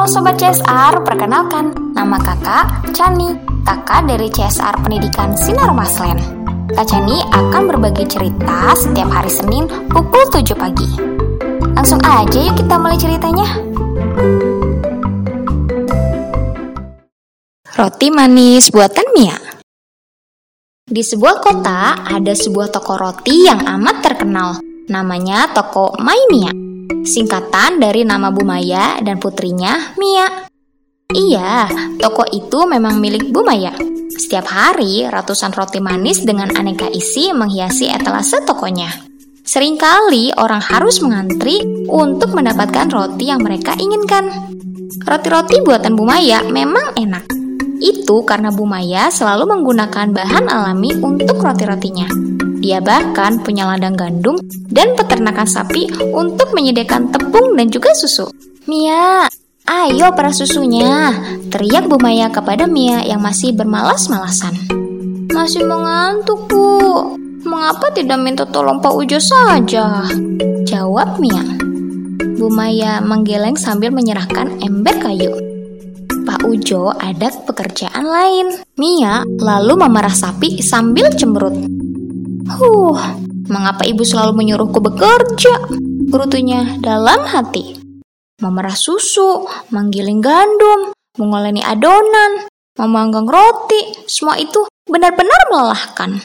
Halo Sobat CSR, perkenalkan, nama kakak Chani, kakak dari CSR Pendidikan Sinar Maslen. Kak Chani akan berbagi cerita setiap hari Senin pukul 7 pagi. Langsung aja yuk kita mulai ceritanya. Roti manis buatan Mia Di sebuah kota ada sebuah toko roti yang amat terkenal. Namanya toko My Mia singkatan dari nama Bu Maya dan putrinya Mia. Iya, toko itu memang milik Bu Maya. Setiap hari, ratusan roti manis dengan aneka isi menghiasi etalase tokonya. Seringkali orang harus mengantri untuk mendapatkan roti yang mereka inginkan. Roti-roti buatan Bu Maya memang enak. Itu karena Bu Maya selalu menggunakan bahan alami untuk roti-rotinya. Dia bahkan punya ladang gandum dan peternakan sapi untuk menyediakan tepung dan juga susu. Mia, ayo para susunya, teriak Bu Maya kepada Mia yang masih bermalas-malasan. Masih mengantuk, Bu. Mengapa tidak minta tolong Pak Ujo saja? Jawab Mia. Bu Maya menggeleng sambil menyerahkan ember kayu. Pak Ujo ada pekerjaan lain. Mia lalu memerah sapi sambil cemberut. Huh, mengapa ibu selalu menyuruhku bekerja? Berutunya dalam hati. Memerah susu, menggiling gandum, mengoleni adonan, memanggang roti, semua itu benar-benar melelahkan.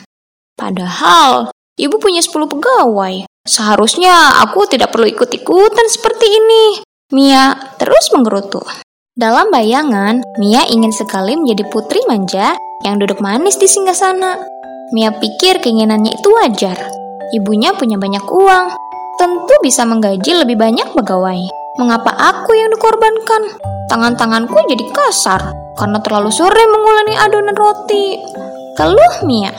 Padahal, ibu punya 10 pegawai. Seharusnya aku tidak perlu ikut-ikutan seperti ini. Mia terus menggerutu. Dalam bayangan, Mia ingin sekali menjadi putri manja yang duduk manis di singgah sana. Mia pikir keinginannya itu wajar. Ibunya punya banyak uang, tentu bisa menggaji lebih banyak pegawai. Mengapa aku yang dikorbankan? Tangan-tanganku jadi kasar karena terlalu sore menguleni adonan roti. Keluh Mia.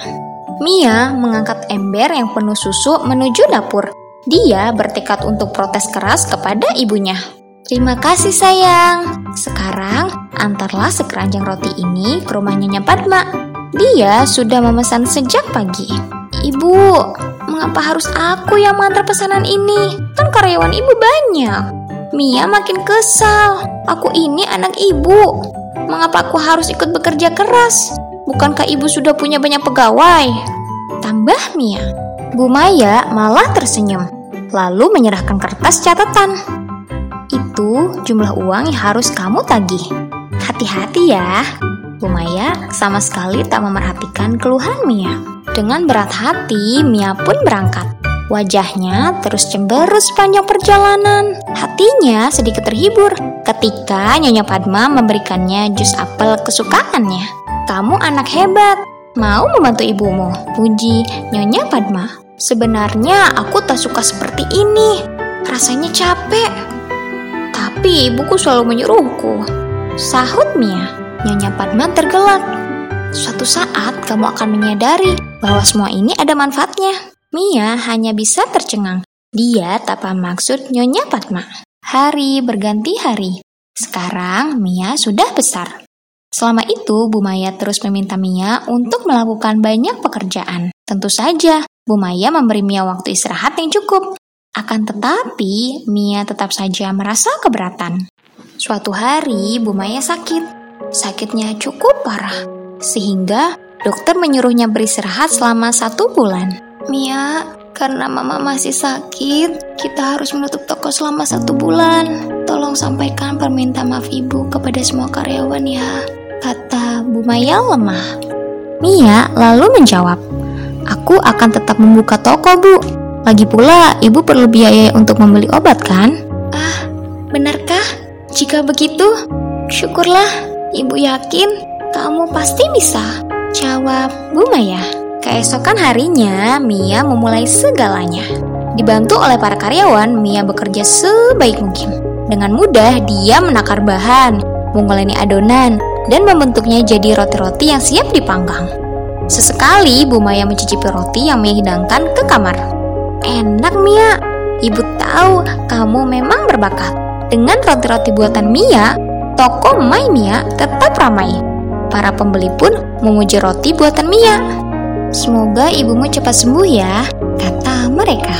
Mia mengangkat ember yang penuh susu menuju dapur. Dia bertekad untuk protes keras kepada ibunya. Terima kasih sayang. Sekarang antarlah sekeranjang roti ini ke rumahnya Nyonya Padma. Dia sudah memesan sejak pagi. Ibu, mengapa harus aku yang mengantar pesanan ini? Kan karyawan ibu banyak. Mia makin kesal. Aku ini anak ibu. Mengapa aku harus ikut bekerja keras? Bukankah ibu sudah punya banyak pegawai? Tambah Mia. Bu Maya malah tersenyum, lalu menyerahkan kertas catatan. Itu jumlah uang yang harus kamu tagih. Hati-hati ya. Bu Maya sama sekali tak memerhatikan keluhan Mia. Dengan berat hati, Mia pun berangkat. Wajahnya terus cemberut sepanjang perjalanan. Hatinya sedikit terhibur ketika Nyonya Padma memberikannya jus apel kesukaannya. Kamu anak hebat, mau membantu ibumu, puji Nyonya Padma. Sebenarnya aku tak suka seperti ini, rasanya capek. Tapi ibuku selalu menyuruhku. Sahut Mia. Nyonya Padma tergelak. Suatu saat kamu akan menyadari bahwa semua ini ada manfaatnya. Mia hanya bisa tercengang. Dia tak paham maksud Nyonya Padma. Hari berganti hari. Sekarang Mia sudah besar. Selama itu, Bu Maya terus meminta Mia untuk melakukan banyak pekerjaan. Tentu saja, Bu Maya memberi Mia waktu istirahat yang cukup. Akan tetapi, Mia tetap saja merasa keberatan. Suatu hari, Bu Maya sakit. Sakitnya cukup parah, sehingga dokter menyuruhnya beristirahat selama satu bulan. Mia, karena mama masih sakit, kita harus menutup toko selama satu bulan. Tolong sampaikan permintaan maaf ibu kepada semua karyawan ya, kata Bu Maya lemah. Mia lalu menjawab, Aku akan tetap membuka toko, Bu. Lagi pula, ibu perlu biaya untuk membeli obat, kan? Ah, benarkah? Jika begitu, syukurlah. Ibu yakin kamu pasti bisa. Jawab Bu Maya. Keesokan harinya, Mia memulai segalanya. Dibantu oleh para karyawan, Mia bekerja sebaik mungkin. Dengan mudah, dia menakar bahan, menguleni adonan, dan membentuknya jadi roti-roti yang siap dipanggang. Sesekali, Bu Maya mencicipi roti yang Mia hidangkan ke kamar. Enak, Mia. Ibu tahu kamu memang berbakat. Dengan roti-roti buatan Mia, toko My Mia tetap ramai. Para pembeli pun memuji roti buatan Mia. Semoga ibumu cepat sembuh ya, kata mereka.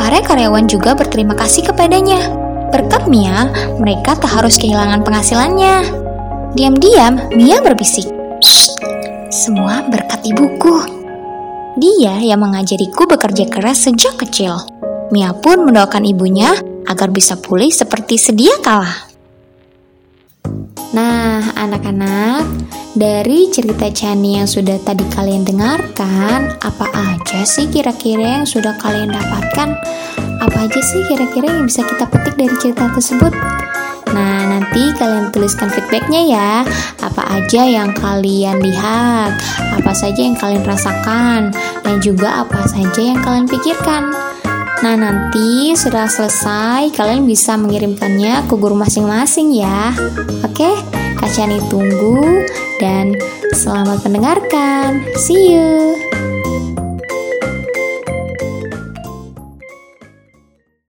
Para karyawan juga berterima kasih kepadanya. Berkat Mia, mereka tak harus kehilangan penghasilannya. Diam-diam, Mia berbisik. Semua berkat ibuku. Dia yang mengajariku bekerja keras sejak kecil. Mia pun mendoakan ibunya agar bisa pulih seperti sedia kala. Nah, anak-anak, dari cerita Chani yang sudah tadi kalian dengarkan, apa aja sih kira-kira yang sudah kalian dapatkan? Apa aja sih kira-kira yang bisa kita petik dari cerita tersebut? Nah, nanti kalian tuliskan feedbacknya ya. Apa aja yang kalian lihat, apa saja yang kalian rasakan, dan juga apa saja yang kalian pikirkan. Nah, nanti sudah selesai, kalian bisa mengirimkannya ke guru masing-masing ya. Oke, Kak Chani tunggu dan selamat mendengarkan. See you.